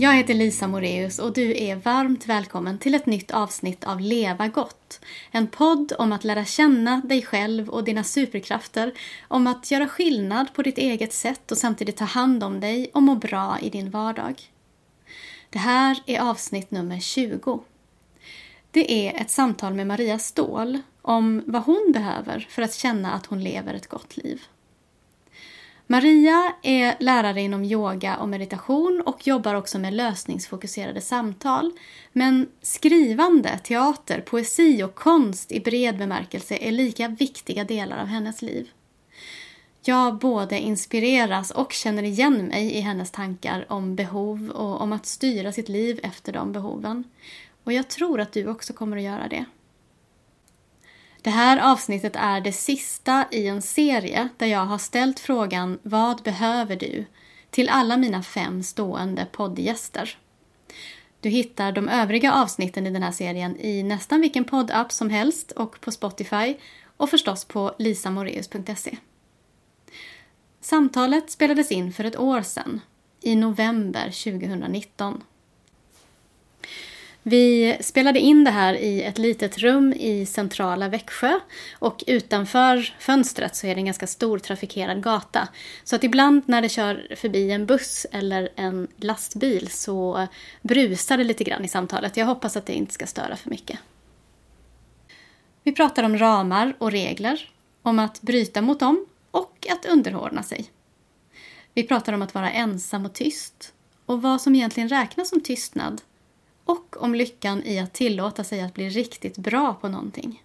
Jag heter Lisa Moreus och du är varmt välkommen till ett nytt avsnitt av Leva gott. En podd om att lära känna dig själv och dina superkrafter, om att göra skillnad på ditt eget sätt och samtidigt ta hand om dig och må bra i din vardag. Det här är avsnitt nummer 20. Det är ett samtal med Maria Ståhl om vad hon behöver för att känna att hon lever ett gott liv. Maria är lärare inom yoga och meditation och jobbar också med lösningsfokuserade samtal. Men skrivande, teater, poesi och konst i bred bemärkelse är lika viktiga delar av hennes liv. Jag både inspireras och känner igen mig i hennes tankar om behov och om att styra sitt liv efter de behoven. Och jag tror att du också kommer att göra det. Det här avsnittet är det sista i en serie där jag har ställt frågan Vad behöver du? till alla mina fem stående poddgäster. Du hittar de övriga avsnitten i den här serien i nästan vilken poddapp som helst och på Spotify och förstås på lisamoreus.se. Samtalet spelades in för ett år sedan, i november 2019. Vi spelade in det här i ett litet rum i centrala Växjö och utanför fönstret så är det en ganska stor trafikerad gata. Så att ibland när det kör förbi en buss eller en lastbil så brusar det lite grann i samtalet. Jag hoppas att det inte ska störa för mycket. Vi pratar om ramar och regler, om att bryta mot dem och att underordna sig. Vi pratar om att vara ensam och tyst och vad som egentligen räknas som tystnad och om lyckan i att tillåta sig att bli riktigt bra på någonting.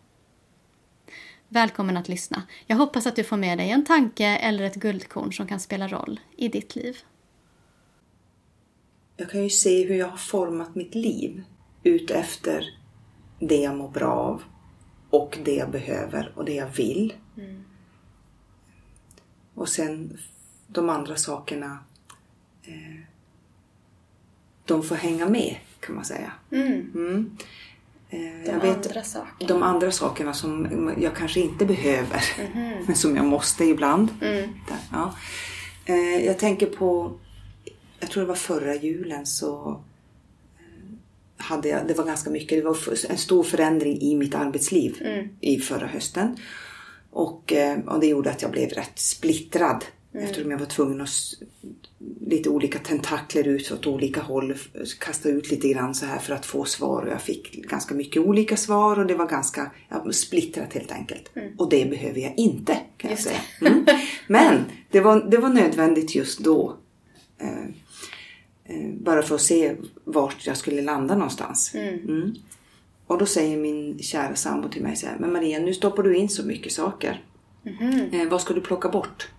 Välkommen att lyssna. Jag hoppas att du får med dig en tanke eller ett guldkorn som kan spela roll i ditt liv. Jag kan ju se hur jag har format mitt liv utefter det jag mår bra av och det jag behöver och det jag vill. Mm. Och sen de andra sakerna eh, de får hänga med kan man säga. Mm. Mm. Eh, de jag vet, andra sakerna. De andra sakerna som jag kanske inte behöver, mm. men som jag måste ibland. Mm. Ja. Eh, jag tänker på, jag tror det var förra julen så eh, hade jag, det var ganska mycket, det var en stor förändring i mitt arbetsliv mm. i förra hösten. Och, och det gjorde att jag blev rätt splittrad Mm. Eftersom jag var tvungen att lite olika tentakler ut åt olika håll, kasta ut lite grann så här för att få svar och jag fick ganska mycket olika svar och det var ganska ja, splittrat helt enkelt. Mm. Och det behöver jag inte kan just jag säga. Mm. Men det var, det var nödvändigt just då. Eh, eh, bara för att se vart jag skulle landa någonstans. Mm. mm. Och då säger min kära sambo till mig så här, men Maria nu stoppar du in så mycket saker. Mm. Eh, vad ska du plocka bort?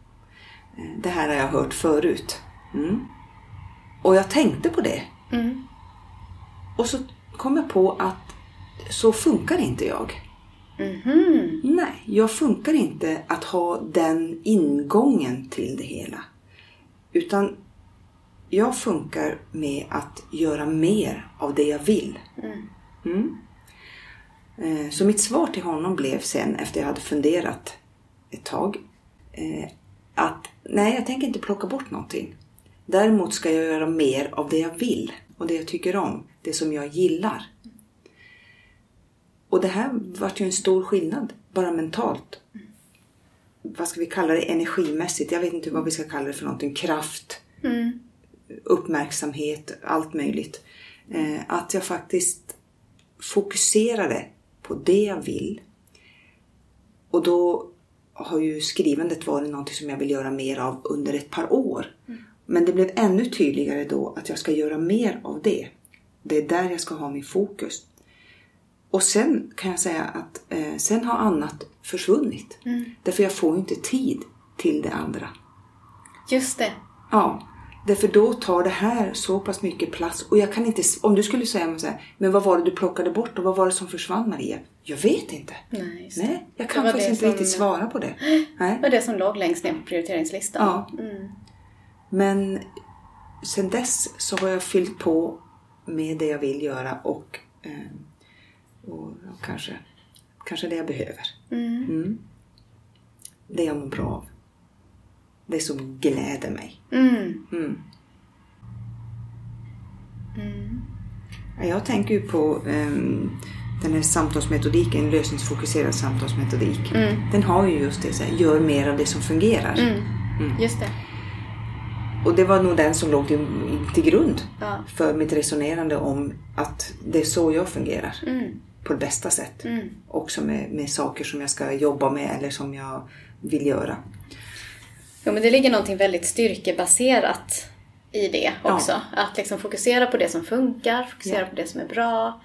Det här har jag hört förut. Mm. Och jag tänkte på det. Mm. Och så kom jag på att så funkar inte jag. Mm. Nej, jag funkar inte att ha den ingången till det hela. Utan jag funkar med att göra mer av det jag vill. Mm. mm. Eh, så mitt svar till honom blev sen, efter jag hade funderat ett tag, eh, att nej, jag tänker inte plocka bort någonting. Däremot ska jag göra mer av det jag vill och det jag tycker om, det som jag gillar. Och det här vart ju en stor skillnad, bara mentalt. Vad ska vi kalla det energimässigt? Jag vet inte vad vi ska kalla det för någonting. Kraft, mm. uppmärksamhet, allt möjligt. Eh, att jag faktiskt fokuserade på det jag vill. Och då har ju skrivandet varit något som jag vill göra mer av under ett par år. Mm. Men det blev ännu tydligare då att jag ska göra mer av det. Det är där jag ska ha min fokus. Och sen kan jag säga att eh, sen har annat försvunnit. Mm. Därför jag får inte tid till det andra. Just det. Ja. Därför då tar det här så pass mycket plats. Och jag kan inte, om du skulle säga så här, men vad var det du plockade bort och vad var det som försvann Maria? Jag vet inte. Nej, Nej jag kan faktiskt inte som, riktigt svara på det. Det var det som låg längst ner på prioriteringslistan. Ja. Mm. Men sen dess så har jag fyllt på med det jag vill göra och, eh, och, och kanske, kanske det jag behöver. Mm. Mm. Det jag mår bra av. Det som gläder mig. Mm. Mm. Jag tänker ju på um, den här samtalsmetodiken, lösningsfokuserad samtalsmetodik. Mm. Den har ju just det, så här, gör mer av det som fungerar. Mm. Just det. Och det var nog den som låg till, till grund Ja. för mitt resonerande om att det är så jag fungerar. Mm. På det bästa sätt. Mm. Också med, med saker som jag ska jobba med eller som jag vill göra. Jo, men det ligger någonting väldigt styrkebaserat i det Ja. också. Att liksom fokusera på det som funkar, fokusera Ja. på det som är bra.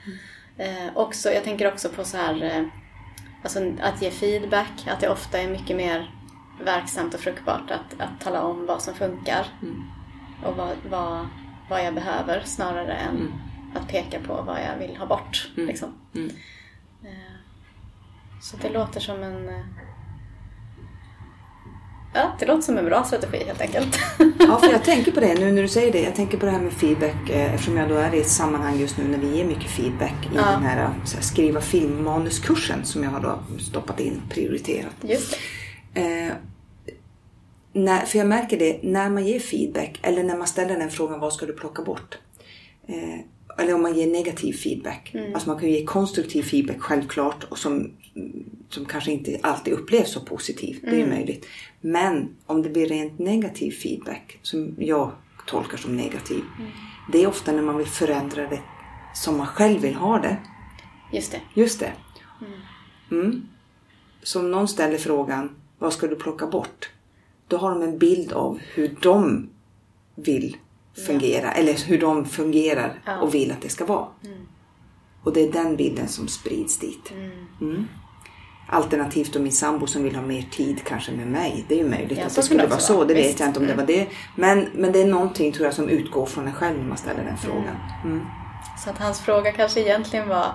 Eh, också, jag tänker också på så här, eh, alltså att ge feedback, att det ofta är mycket mer verksamt och fruktbart att, att tala om vad som funkar Mm. och vad, vad, vad jag behöver snarare än att peka på vad jag vill ha bort. Liksom. Mm. Eh, Så det låter som en... Ja, det låter som en bra strategi helt enkelt. Ja, för jag tänker på det nu när du säger det. Jag tänker på det här med feedback eh, eftersom jag då är i ett sammanhang just nu när vi ger mycket feedback i Ja. den här, eh, här skriva filmmanuskursen som jag har då stoppat in, prioriterat. Just. Eh, när, för jag märker det när man ger feedback eller när man ställer den frågan vad ska du plocka bort? Eh, eller om man ger negativ feedback. Alltså man kan ju ge konstruktiv feedback självklart och som, som kanske inte alltid upplevs så positiv. Det är ju möjligt. Men om det blir rent negativ feedback som jag tolkar som negativ. Det är ofta när man vill förändra det som man själv vill ha det. Just det. Just det. Mm. Så om någon ställer frågan, vad ska du plocka bort? Då har de en bild av hur de vill fungera, eller hur de fungerar Ja. och vill att det ska vara. Och det är den bilden som sprids dit. Mm. Alternativt då min sambo som vill ha mer tid kanske med mig. Det är ju möjligt Ja, att det skulle vara så. Det vet Visst. jag inte om det var det. Men, men det är någonting tror jag som utgår från en själv när man ställer den frågan. Mm. Så att hans fråga kanske egentligen var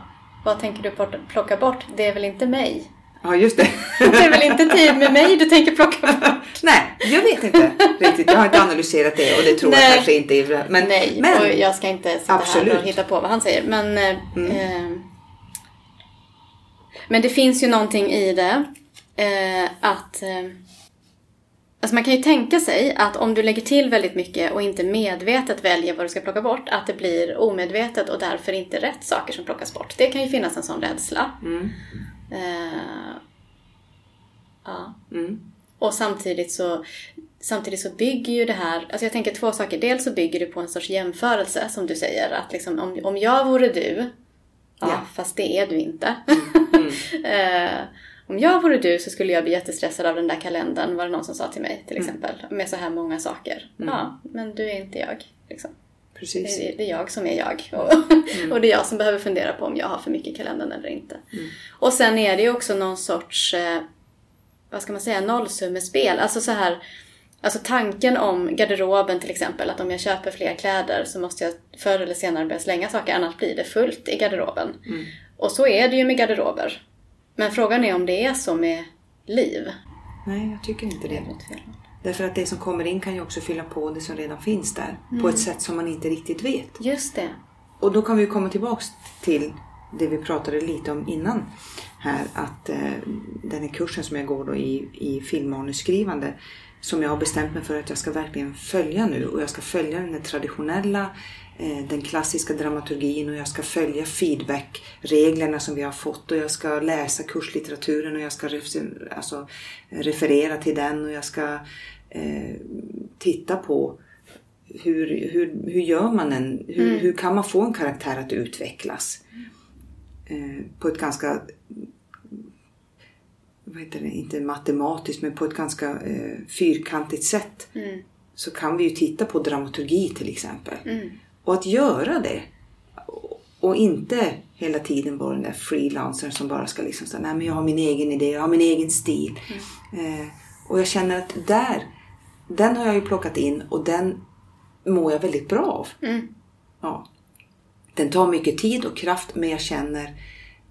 vad tänker du plocka bort? Det är väl inte mig? Ja, just det. Det är väl inte tid med mig du tänker plocka bort? Nej, jag vet inte riktigt. Jag har inte analyserat det och det tror jag Nej. kanske inte Men, Nej, men och jag ska inte sitta Absolut. här och hitta på vad han säger. Men, eh, eh, men det finns ju någonting i det. Eh, att eh, Alltså man kan ju tänka sig att om du lägger till väldigt mycket och inte medvetet väljer vad du ska plocka bort, att det blir omedvetet och därför inte rätt saker som plockas bort. Det kan ju finnas en sån rädsla. Mm. Eh, ja. Mm. Och samtidigt så, samtidigt så bygger ju det här, alltså jag tänker två saker. Dels så bygger det på en sorts jämförelse som du säger. Att liksom, om, om jag vore du, ja, Ja. fast det är du inte. eh, om jag vore du så skulle jag bli jättestressad av den där kalendern, var det någon som sa till mig till exempel. Med så här många saker. Ja, men du är inte jag. Liksom. Precis. Det, det är jag som är jag. Och, och det är jag som behöver fundera på om jag har för mycket i kalendern eller inte. Och sen är det ju också någon sorts, eh, vad ska man säga, nollsummespel. Alltså så här, alltså tanken om garderoben till exempel. Att om jag köper fler kläder så måste jag förr eller senare börja slänga saker. Annars blir det fullt i garderoben. Och så är det ju med garderober. Men frågan är om det är så med liv. Nej, jag tycker inte det. Därför att det som kommer in kan ju också fylla på det som redan finns där. På ett sätt som man inte riktigt vet. Just det. Och då kan vi komma tillbaks till det vi pratade lite om innan. Här att eh, den här kursen som jag går då i, i filmmanusskrivande som jag har bestämt mig för att jag ska verkligen följa nu. Och jag ska följa den traditionella eh, den klassiska dramaturgin och jag ska följa feedbackreglerna som vi har fått. Och jag ska läsa kurslitteraturen och jag ska alltså, referera till den. Och jag ska eh, titta på hur, hur, hur gör man en, hur, hur kan man få en karaktär att utvecklas? Eh, på ett ganska, vad heter det, inte matematiskt men på ett ganska eh, fyrkantigt sätt. Mm. Så kan vi ju titta på dramaturgi till exempel. Och att göra det och- inte hela tiden vara den där freelancern som bara ska liksom säga nej men jag har min egen idé, jag har min egen stil. Eh, och jag känner att där, den har jag ju plockat in och den mår jag väldigt bra av. Ja. Den tar mycket tid och kraft men jag känner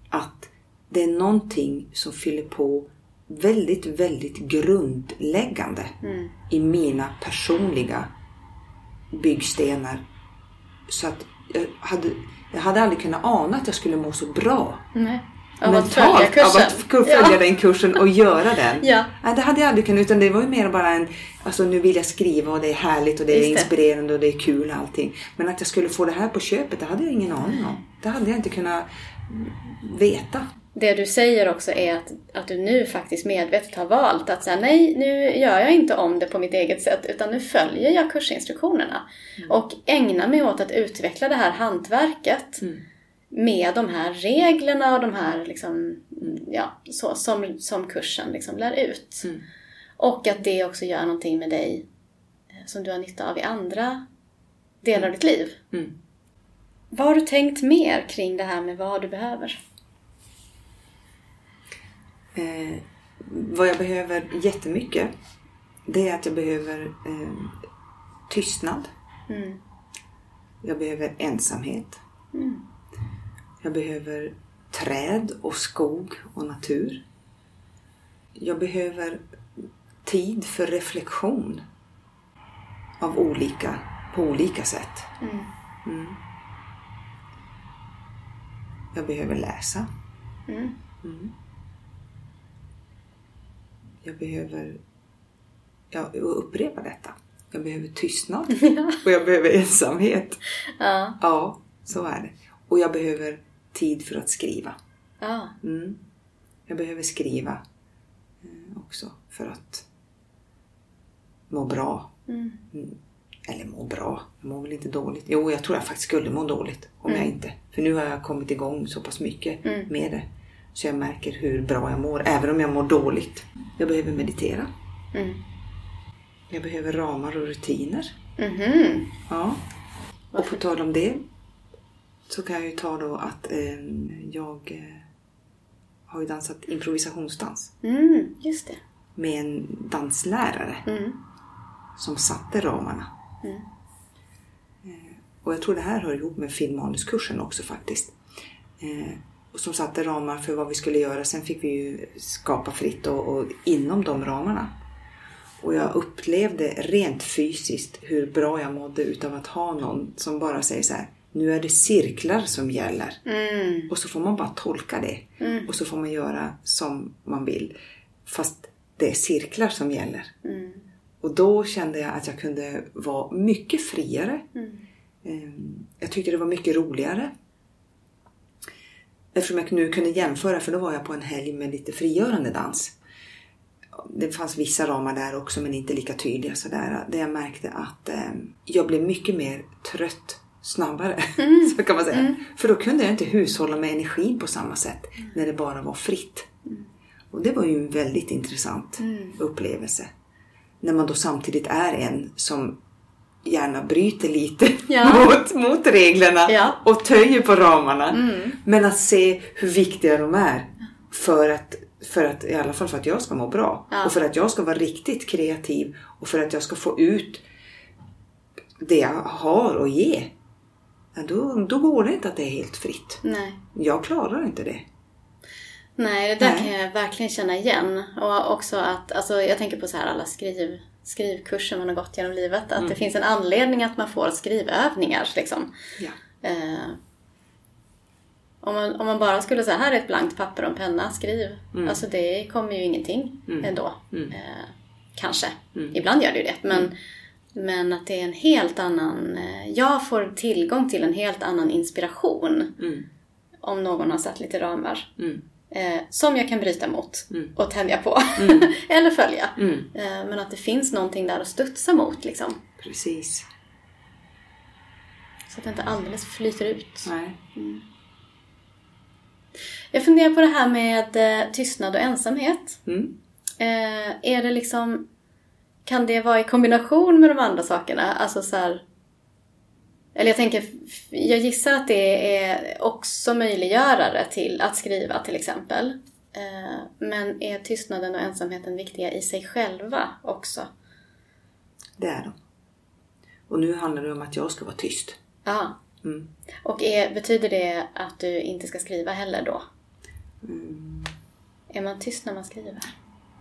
att det är någonting som fyller på väldigt, väldigt grundläggande i mina personliga byggstenar. Så att jag hade, jag hade aldrig kunnat ana att jag skulle må så bra Nej. Av att följa kursen. av att följa Ja. den kursen och göra den. Ja. Nej, det hade jag aldrig kunnat, utan det var ju mer bara en, alltså nu vill jag skriva och det är härligt och det är Just det. inspirerande och det är kul och allting. Men att jag skulle få det här på köpet, det hade jag ingen aning om. Det hade jag inte kunnat mm, veta. Det du säger också är att, att du nu faktiskt medvetet har valt att säga nej, nu gör jag inte om det på mitt eget sätt utan nu följer jag kursinstruktionerna. Och ägnar mig åt att utveckla det här hantverket med de här reglerna och de här liksom, ja, så, som, som kursen liksom lär ut. Och att det också gör någonting med dig eh, som du har nytta av i andra delar av ditt liv. Mm. Vad har du tänkt mer kring det här med vad du behöver? Eh, vad jag behöver jättemycket, det är att jag behöver eh, tystnad. Mm. Jag behöver ensamhet. Jag behöver träd och skog och natur. Jag behöver tid för reflektion av olika, på olika sätt. Mm. Jag behöver läsa. Mm. Mm. Jag behöver ja, upprepa detta. Jag behöver tystnad och jag behöver ensamhet. Ja. Ja, så är det. Och jag behöver tid för att skriva. ja. Mm. Jag behöver skriva eh, också för att må bra. Mm. Mm. Eller må bra, jag mår väl inte dåligt. Jo, jag tror jag faktiskt skulle må dåligt om jag inte. För nu har jag kommit igång så pass mycket Mm. med det. Så jag märker hur bra jag mår, även om jag mår dåligt. Jag behöver meditera. Mm. Jag behöver ramar och rutiner. Mhm. Ja. Och på tal om det så kan jag ju ta då att eh, jag eh, har ju dansat improvisationsdans Mm, just det. med en danslärare Mm. som satte ramarna. Mm. Eh, och jag tror det här hör ihop med filmmanuskursen också faktiskt. Eh, som satte ramar för vad vi skulle göra. Sen fick vi ju skapa fritt och, och inom de ramarna. Och jag upplevde rent fysiskt hur bra jag mådde utav att ha någon som bara säger så här. Nu är det cirklar som gäller. Mm. Och så får man bara tolka det. Och så får man göra som man vill. Fast det är cirklar som gäller. Mm. Och då kände jag att jag kunde vara mycket friare. Mm. Ehm, Jag tyckte det var mycket roligare. Eftersom jag nu kunde jämföra, för då var jag på en helg med lite frigörande dans. Det fanns vissa ramar där också, men inte lika tydliga sådär. Där jag märkte att eh, jag blev mycket mer trött snabbare. så kan man säga. För då kunde jag inte hushålla med energin på samma sätt när det bara var fritt. Och det var ju en väldigt intressant upplevelse. När man då samtidigt är en som gärna bryter lite Ja. mot, mot reglerna Ja. och töjer på ramarna. Men att se hur viktiga de är för att, för att, i alla fall för att jag ska må bra. Ja. Och för att jag ska vara riktigt kreativ och för att jag ska få ut det jag har att ge. Ja, då, då går det inte att det är helt fritt. Nej. Jag klarar inte det. Nej, det där Nej. kan jag verkligen känna igen. Och också att, alltså jag tänker på så här alla skriv, skrivkurser man har gått genom livet. Att det finns en anledning att man får skrivövningar liksom. Ja. Eh, om, man, om man bara skulle säga här är ett blankt papper och en penna, skriv. Alltså det kommer ju ingenting ändå. Eh, kanske. Ibland gör det ju det. Men, men att det är en helt annan... Eh, jag får tillgång till en helt annan inspiration. Mm. Om någon har satt lite ramar. Mm. Eh, som jag kan bryta mot Mm. och tänja på. Eller följa. Mm. Eh, men att det finns någonting där att studsa mot liksom. Precis. Så att det inte alldeles flyter ut. Nej. Jag funderar på det här med eh, tystnad och ensamhet. Mm. Eh, är det liksom... Kan det vara i kombination med de andra sakerna? Alltså så här, Eller jag tänker, jag gissar att det är också möjliggörare till att skriva till exempel. Eh, men är tystnaden och ensamheten viktiga i sig själva också? Det är de. Och nu handlar det om att jag ska vara tyst. Ja. Mm. Och är, betyder det att du inte ska skriva heller då? Är man tyst när man skriver?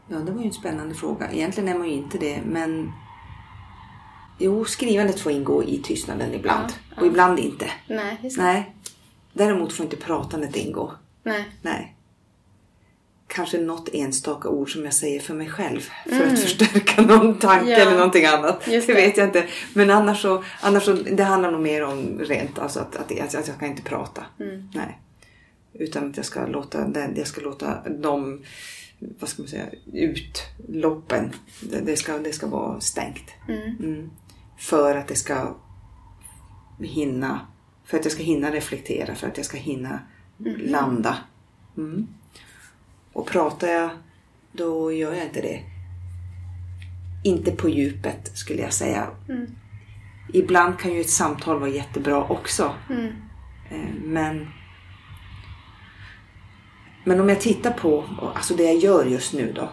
Ja, det var ju en spännande fråga. Egentligen är man ju inte det, men... Jo, skrivandet får ingå i tystnaden ibland. Ja, Och ibland inte. Nej, just det. Nej. Däremot får inte pratandet ingå. Nej. Nej. kanske något enstaka ord som jag säger för mig själv. För att förstärka någon tanke Ja. eller någonting annat. Just det det. vet jag inte. Men annars så, annars så det handlar nog mer om rent, alltså att, att, att, att jag kan inte prata. Mm. Nej. Utan att jag ska låta, jag ska låta dem, vad ska man säga, utloppen. Det, det, ska, det ska vara stängt. Mm. För att det ska hinna, för att jag ska hinna reflektera, för att jag ska hinna landa. Mm. Och pratar jag, då gör jag inte det. Inte på djupet skulle jag säga. Ibland kan ju ett samtal vara jättebra också. Eh, Men men om jag tittar på alltså det jag gör just nu då.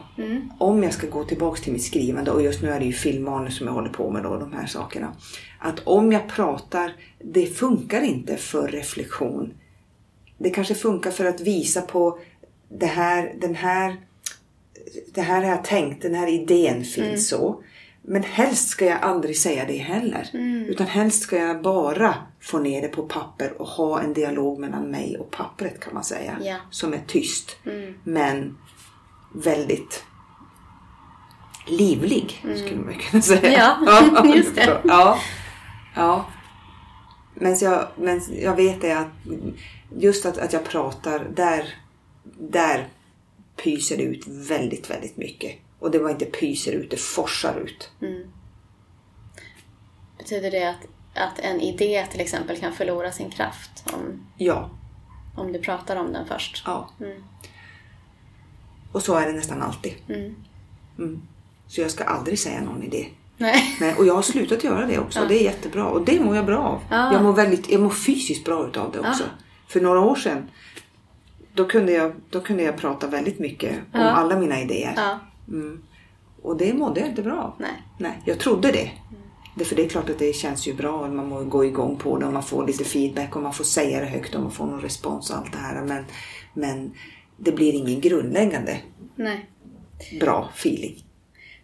Om jag ska gå tillbaks till mitt skrivande och just nu är det ju filmmanus som jag håller på med då, de här sakerna. Att om jag pratar, det funkar inte för reflektion. Det kanske funkar för att visa på det här, den här, det här har jag tänkt, den här idén finns så. Men helst ska jag aldrig säga det heller. Utan helst ska jag bara få ner det på papper och ha en dialog mellan mig och pappret kan man säga. Ja. Som är tyst. Men väldigt livlig skulle man kunna säga. Ja, just det. Ja. ja. Men jag, men jag vet det att just att, att jag pratar, där, där pyser det ut väldigt, väldigt mycket. Och det var inte pyser ut, det forsar ut. Betyder det att, att en idé till exempel kan förlora sin kraft om, Ja, om du pratar om den först? ja. Och så är det nästan alltid. Mm. Så jag ska aldrig säga någon idé. Nej. Nej, och jag har slutat göra det också. Det är jättebra. Och det mår jag bra av. Ja. Jag, mår väldigt, jag mår fysiskt bra utav det också. För några år sedan då kunde, jag, då kunde jag prata väldigt mycket om alla mina idéer. Ja. Och det mådde jag inte bra av. Nej. Nej, jag trodde det. det. För det är klart att det känns ju bra. och Man må gå igång på det och man får lite feedback och man får säga det högt och man får någon respons och allt det här. Men, men det blir ingen grundläggande Nej. bra feeling.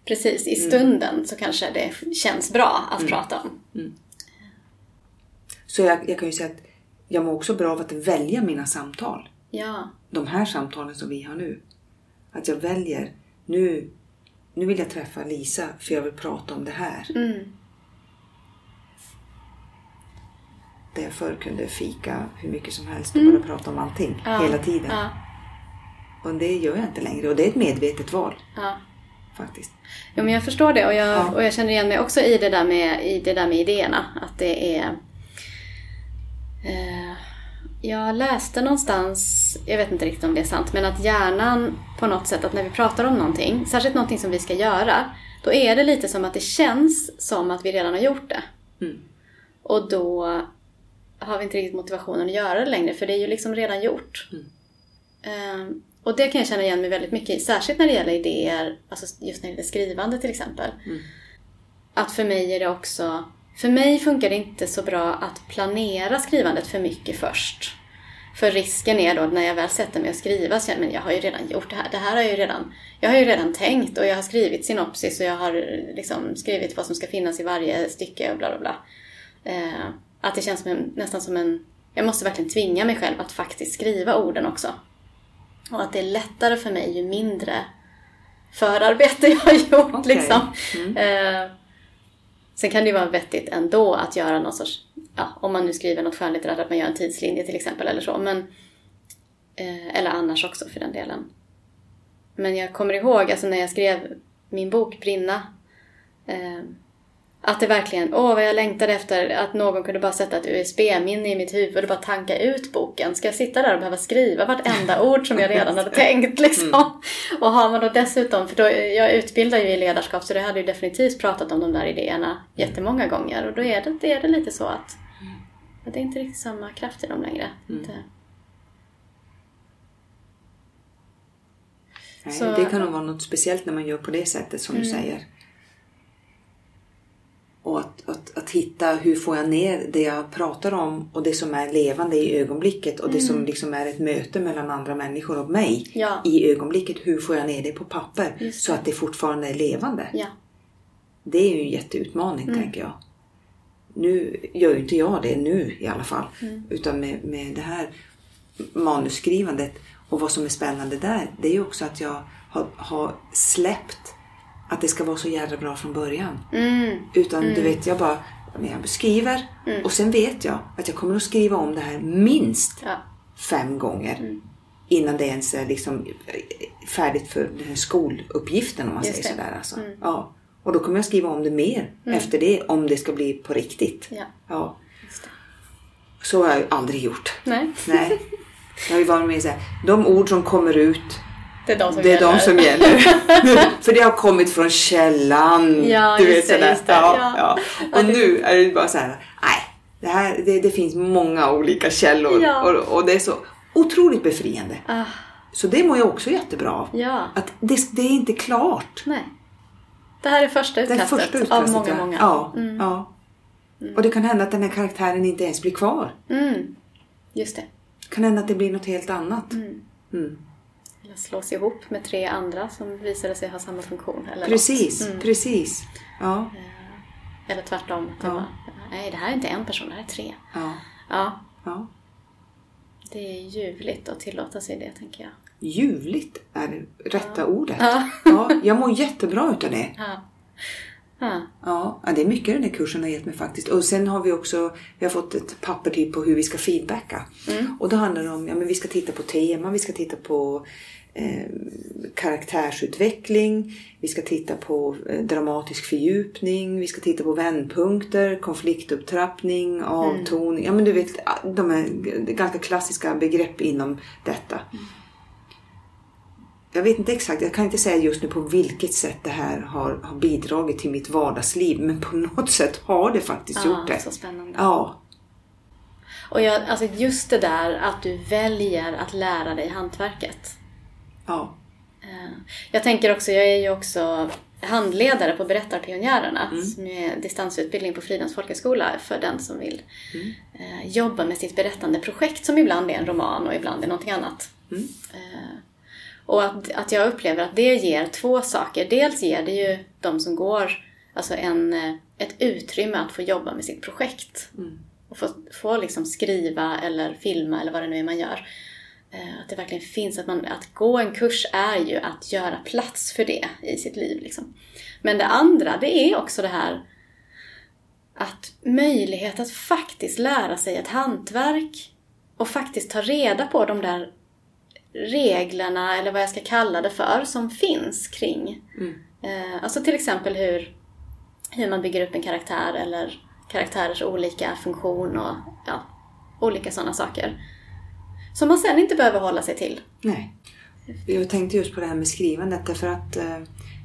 Precis, i Mm. stunden så kanske det känns bra att prata om. Så jag, jag kan ju säga att jag mår också bra av att välja mina samtal. Ja. de här samtalen som vi har nu. Att jag väljer, nu, nu vill jag träffa Lisa för jag vill prata om det här. Mm. Där jag förr kunde fika hur mycket som helst och bara prata om allting Ja. hela tiden. Ja. Och det gör jag inte längre och det är ett medvetet val Ja. faktiskt. Jo, men jag förstår det och jag, Ja. och jag känner igen mig också i det där med, i det där med idéerna. Att det är... Eh, jag läste någonstans, jag vet inte riktigt om det är sant, men att hjärnan på något sätt, att när vi pratar om någonting, särskilt någonting som vi ska göra, då är det lite som att det känns som att vi redan har gjort det. Mm. Och då har vi inte riktigt motivationen att göra det längre, för det är ju liksom redan gjort. Ehm, och det kan jag känna igen mig väldigt mycket i, särskilt när det gäller idéer, alltså just när det gäller skrivande till exempel. Att för mig är det också, för mig funkar det inte så bra att planera skrivandet för mycket först. För risken är då när jag väl sätter mig och skriva så jag, men jag har ju redan gjort det här. Det här har jag ju redan, jag har ju redan tänkt och jag har skrivit synopsis och jag har liksom skrivit vad som ska finnas i varje stycke och bla bla bla. Eh, att det känns en, nästan som en, jag måste verkligen tvinga mig själv att faktiskt skriva orden också. Och att det är lättare för mig ju mindre förarbete jag har gjort. Okej. Liksom. Eh, sen kan det ju vara vettigt ändå att göra någon sorts, ja, om man nu skriver något skönlitterärt, att man gör en tidslinje till exempel eller så. Men, eh, eller annars också för den delen. Men jag kommer ihåg alltså när jag skrev min bok Brinna. Eh, att det verkligen, åh vad jag längtade efter att någon kunde bara sätta ett USB-minne i mitt huvud och bara tanka ut boken. Ska jag sitta där och behöva skriva vartenda ord som jag redan hade tänkt liksom? Och har man då dessutom, för då, jag utbildar ju i ledarskap så det hade ju definitivt pratat om de där idéerna jättemånga gånger och då är det, det är det lite så att, att det är inte riktigt samma kraft i dem längre. Inte. Nej, Så- Det kan nog vara något speciellt när man gör på det sättet som du säger. Och att, att, att hitta hur får jag ner det jag pratar om och det som är levande i ögonblicket och det som liksom är ett möte mellan andra människor och mig Ja. i ögonblicket. Hur får jag ner det på papper Just så att det fortfarande är levande? Ja. Det är ju en jätteutmaning tänker jag. Nu gör ju inte jag det nu i alla fall. Utan med, med det här manusskrivandet och vad som är spännande där, det är ju också att jag har, har släppt att det ska vara så jävla bra från början. Mm. Utan du vet, jag bara jag skriver och sen vet jag att jag kommer att skriva om det här minst Ja. fem gånger innan det ens är liksom färdigt för den här skoluppgiften om man Just säger det. sådär. Alltså. Ja. Och då kommer jag skriva om det mer efter det om det ska bli på riktigt. Ja. Ja. Så har jag aldrig gjort. Nej, Nej. Jag har ju varit med så här, de ord som kommer ut, det är de som det är gäller. de som gäller. För det har kommit från källan. Ja, du vet, det, det. Ja, Ja. Och nu är det bara så här, nej. Det, här, det, det finns många olika källor Ja. och, och det är så otroligt befriande. Ah, Så det mår jag också jättebra av. ja, Att det, det är inte klart. nej. Det här är första utkastet, första utkastet. av många, många. Ja, Mm. ja. Och det kan hända att den här karaktären inte ens blir kvar. Mm. Just det. Det kan hända att det blir något helt annat. Mm. Mm. Eller slås ihop med tre andra som visade sig ha samma funktion. Eller Precis. Mm. precis. Ja, Eller tvärtom. att Ja. var, nej, det här är inte en person, det här är tre. ja, Ja, ja. det är ljuvligt att tillåta sig det, tänker jag. Ljuvligt är rätta ordet. Ja. Ja, jag mår jättebra utav det. Ja. Ja. Ja, ja, det är mycket den här kursen har gett mig faktiskt. Och sen har vi också vi har fått ett papper på hur vi ska feedbacka. Och då handlar det om, ja men vi ska titta på teman, vi ska titta på eh, karaktärsutveckling, vi ska titta på eh, dramatisk fördjupning, vi ska titta på vändpunkter, konfliktupptrappning, avtoning. Ja men du vet, de är ganska klassiska begrepp inom detta. Jag vet inte exakt, jag kan inte säga just nu på vilket sätt det här har, har bidragit till mitt vardagsliv. Men på något sätt har det faktiskt Ja, gjort det. så spännande. Ja, Och jag, alltså just det där att du väljer att lära dig hantverket. Ja, Eh, Jag tänker också, jag är ju också handledare på Berättarpionjärerna som är distansutbildning på Fridhems folkhögskola för den som vill eh, jobba med sitt berättande projekt som ibland är en roman och ibland är någonting annat. Eh, och att, att jag upplever att det ger två saker. Dels ger det ju de som går alltså en, ett utrymme att få jobba med sitt projekt. Och få, få liksom skriva eller filma eller vad det nu är man gör. Eh, Att det verkligen finns, att, man, att gå en kurs är ju att göra plats för det i sitt liv. Liksom. Men det andra, det är också det här att möjlighet att faktiskt lära sig ett hantverk och faktiskt ta reda på de där reglerna, eller vad jag ska kalla det för, som finns kring. Eh, alltså till exempel hur, hur man bygger upp en karaktär eller karaktärers olika funktion och ja, olika sådana saker. Som man sen inte behöver hålla sig till. nej. Jag tänkte just på det här med skrivandet därför att eh,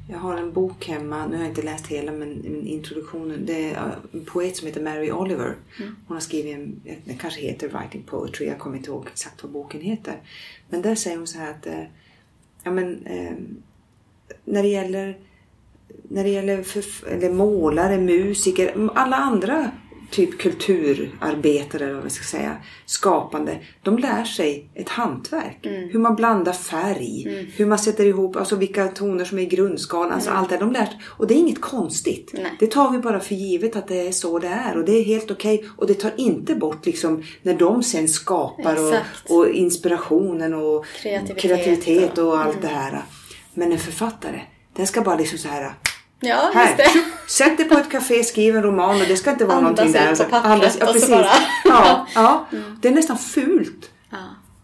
jag har en bok hemma, nu har jag inte läst hela men, introduktionen. Det är eh, en poet som heter Mary Oliver. Hon har skrivit en, den kanske heter Writing Poetry, jag kommer inte ihåg exakt vad boken heter. Men där säger hon så här att eh, ja, men, eh, när det gäller när det gäller för, eller målare, musiker, alla andra typ kulturarbetare eller vad man ska säga, skapande, de lär sig ett hantverk. Hur man blandar färg, hur man sätter ihop, alltså vilka toner som är i grundskalan, alltså allt det. De lär sig. Och det är inget konstigt. Nej. Det tar vi bara för givet att det är så det är och det är helt okej. Och det tar inte bort liksom när de sen skapar och, och inspirationen och Kreativitet kreativitet och, och- allt det här. Men en författare, den ska bara liksom så här Ja, här, just det. sätt dig på ett café, skriv en roman och det ska inte vara Andas någonting där. ut på pappret ja, och så precis. bara- Ja, ja. Det är nästan fult Ja.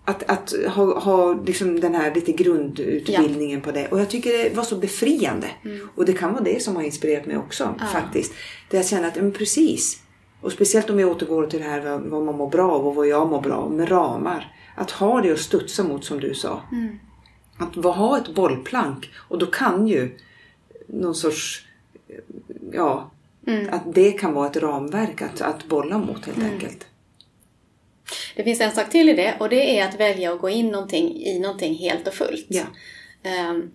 att, att ha, ha liksom den här lite grundutbildningen på det. Och jag tycker det var så befriande. Och det kan vara det som har inspirerat mig också faktiskt. Det jag känner att, men precis. Och speciellt om jag återgår till det här vad, vad man mår bra av och vad jag mår bra av med ramar. Att ha det att studsa mot som du sa. Att va- ha ett bollplank och då kan ju någon sorts, ja, att det kan vara ett ramverk att, att bolla mot helt enkelt. Det finns en sak till i det och det är att välja att gå in någonting, i någonting helt och fullt. Ja. Ehm,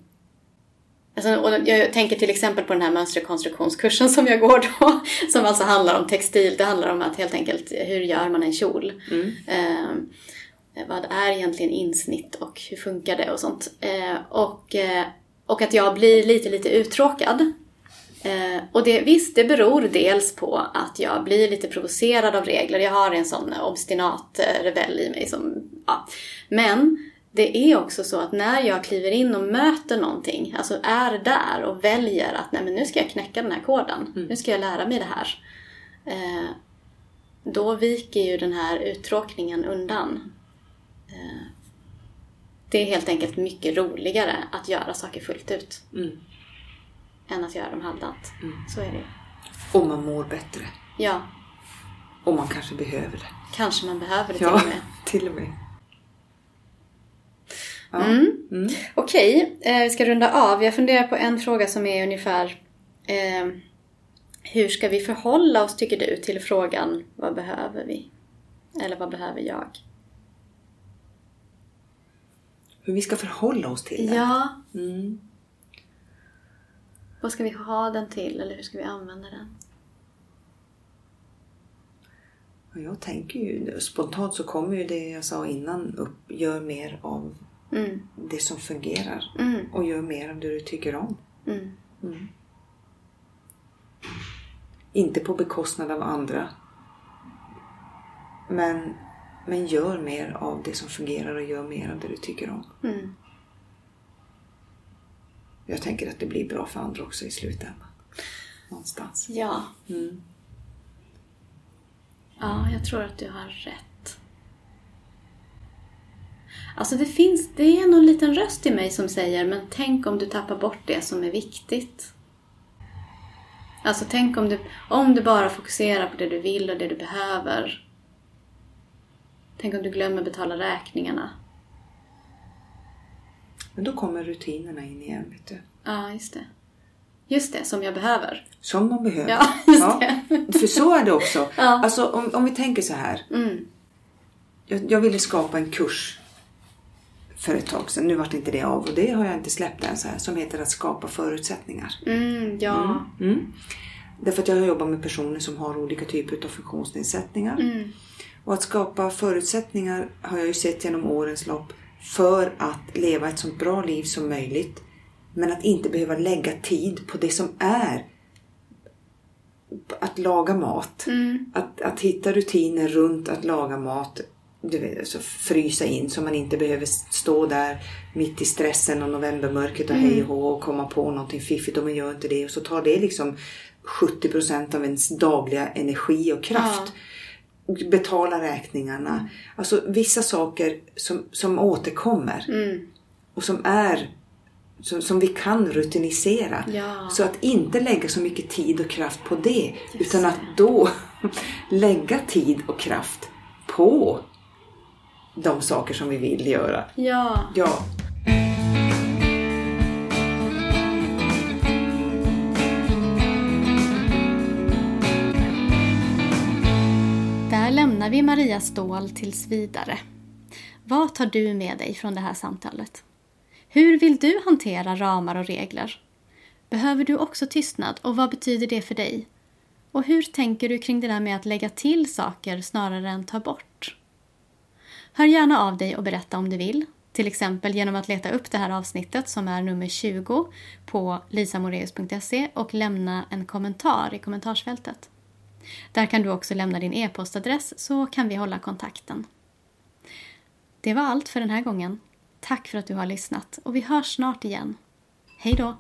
alltså, och jag tänker till exempel på den här mönsterkonstruktionskursen som jag går då. Som alltså handlar om textil. Det handlar om att helt enkelt, hur gör man en kjol? Ehm, vad är egentligen insnitt och hur funkar det och sånt. Ehm, och, eh, och att jag blir lite, lite uttråkad Eh, och det, visst, det beror dels på att jag blir lite provocerad av regler. Jag har en sån obstinat eh, rebell i mig som, ja. Men det är också så att när jag kliver in och möter någonting, alltså är där och väljer att nej men nu ska jag knäcka den här koden, mm. nu ska jag lära mig det här. Eh, då viker ju den här uttråkningen undan. Eh, det är helt enkelt mycket roligare att göra saker fullt ut. Mm. Än att göra dem halvdant. Mm. Så är det Och man mår bättre. Ja. Och man kanske behöver det. Kanske man behöver det till ja, och med. till och med. Ja. Mm. Mm. Okej, okay, eh, vi ska runda av. Jag funderar på en fråga som är ungefär eh, Hur ska vi förhålla oss, tycker du, till frågan vad behöver vi? Eller vad behöver jag? Hur vi ska förhålla oss till den? Ja. Mm. Vad ska vi ha den till eller hur ska vi använda den? Jag tänker ju, spontant så kommer ju det jag sa innan upp. Gör mer av mm. det som fungerar. Mm. Och gör mer av det du tycker om. Mm. mm. Inte på bekostnad av andra. Men, men gör mer av det som fungerar och gör mer av det du tycker om. Mm. Jag tänker att det blir bra för andra också i slutändan. Någonstans. Ja. Mm. Ja, jag tror att du har rätt. Alltså det finns, det är nog en liten röst i mig som säger, men tänk om du tappar bort det som är viktigt. Alltså tänk om du, om du bara fokuserar på det du vill och det du behöver. Tänk om du glömmer betala räkningarna. Men då kommer rutinerna in igen, vet du. Ja, just det. Just det, som jag behöver. Som man behöver. Ja, just ja. det. För så är det också. Ja. Alltså om, om vi tänker så här. Mm. Jag, jag ville skapa en kurs för ett tag sedan. Nu vart inte det av och det har jag inte släppt än så här. Som heter att skapa förutsättningar. Mm, ja. Mm, mm. Därför att jag jobbar med personer som har olika typer av funktionsnedsättningar. Och att skapa förutsättningar har jag ju sett genom årens lopp för att leva ett så bra liv som möjligt. Men att inte behöva lägga tid på det som är att laga mat. Mm. Att, att hitta rutiner runt att laga mat. Du vet, alltså frysa in så man inte behöver stå där mitt i stressen och novembermörkret och mm. hej och och komma på någonting fiffigt och man gör inte det. Och så tar det liksom 70 procent av ens dagliga energi och kraft. Ja betala räkningarna. Alltså vissa saker som, som återkommer mm. och som är som, som vi kan rutinisera. Ja. Så att inte lägga så mycket tid och kraft på det Just utan att då lägga tid och kraft på de saker som vi vill göra. Ja. ja. Lämnar vi Maria Ståhl tills vidare. Vad tar du med dig från det här samtalet? Hur vill du hantera ramar och regler? Behöver du också tystnad och vad betyder det för dig? Och hur tänker du kring det där med att lägga till saker snarare än ta bort? Hör gärna av dig och berätta om du vill. Till exempel genom att leta upp det här avsnittet som är nummer 20 på lisamoreus.se och lämna en kommentar i kommentarsfältet. Där kan du också lämna din e-postadress så kan vi hålla kontakten. Det var allt för den här gången. Tack för att du har lyssnat och vi hörs snart igen. Hej då!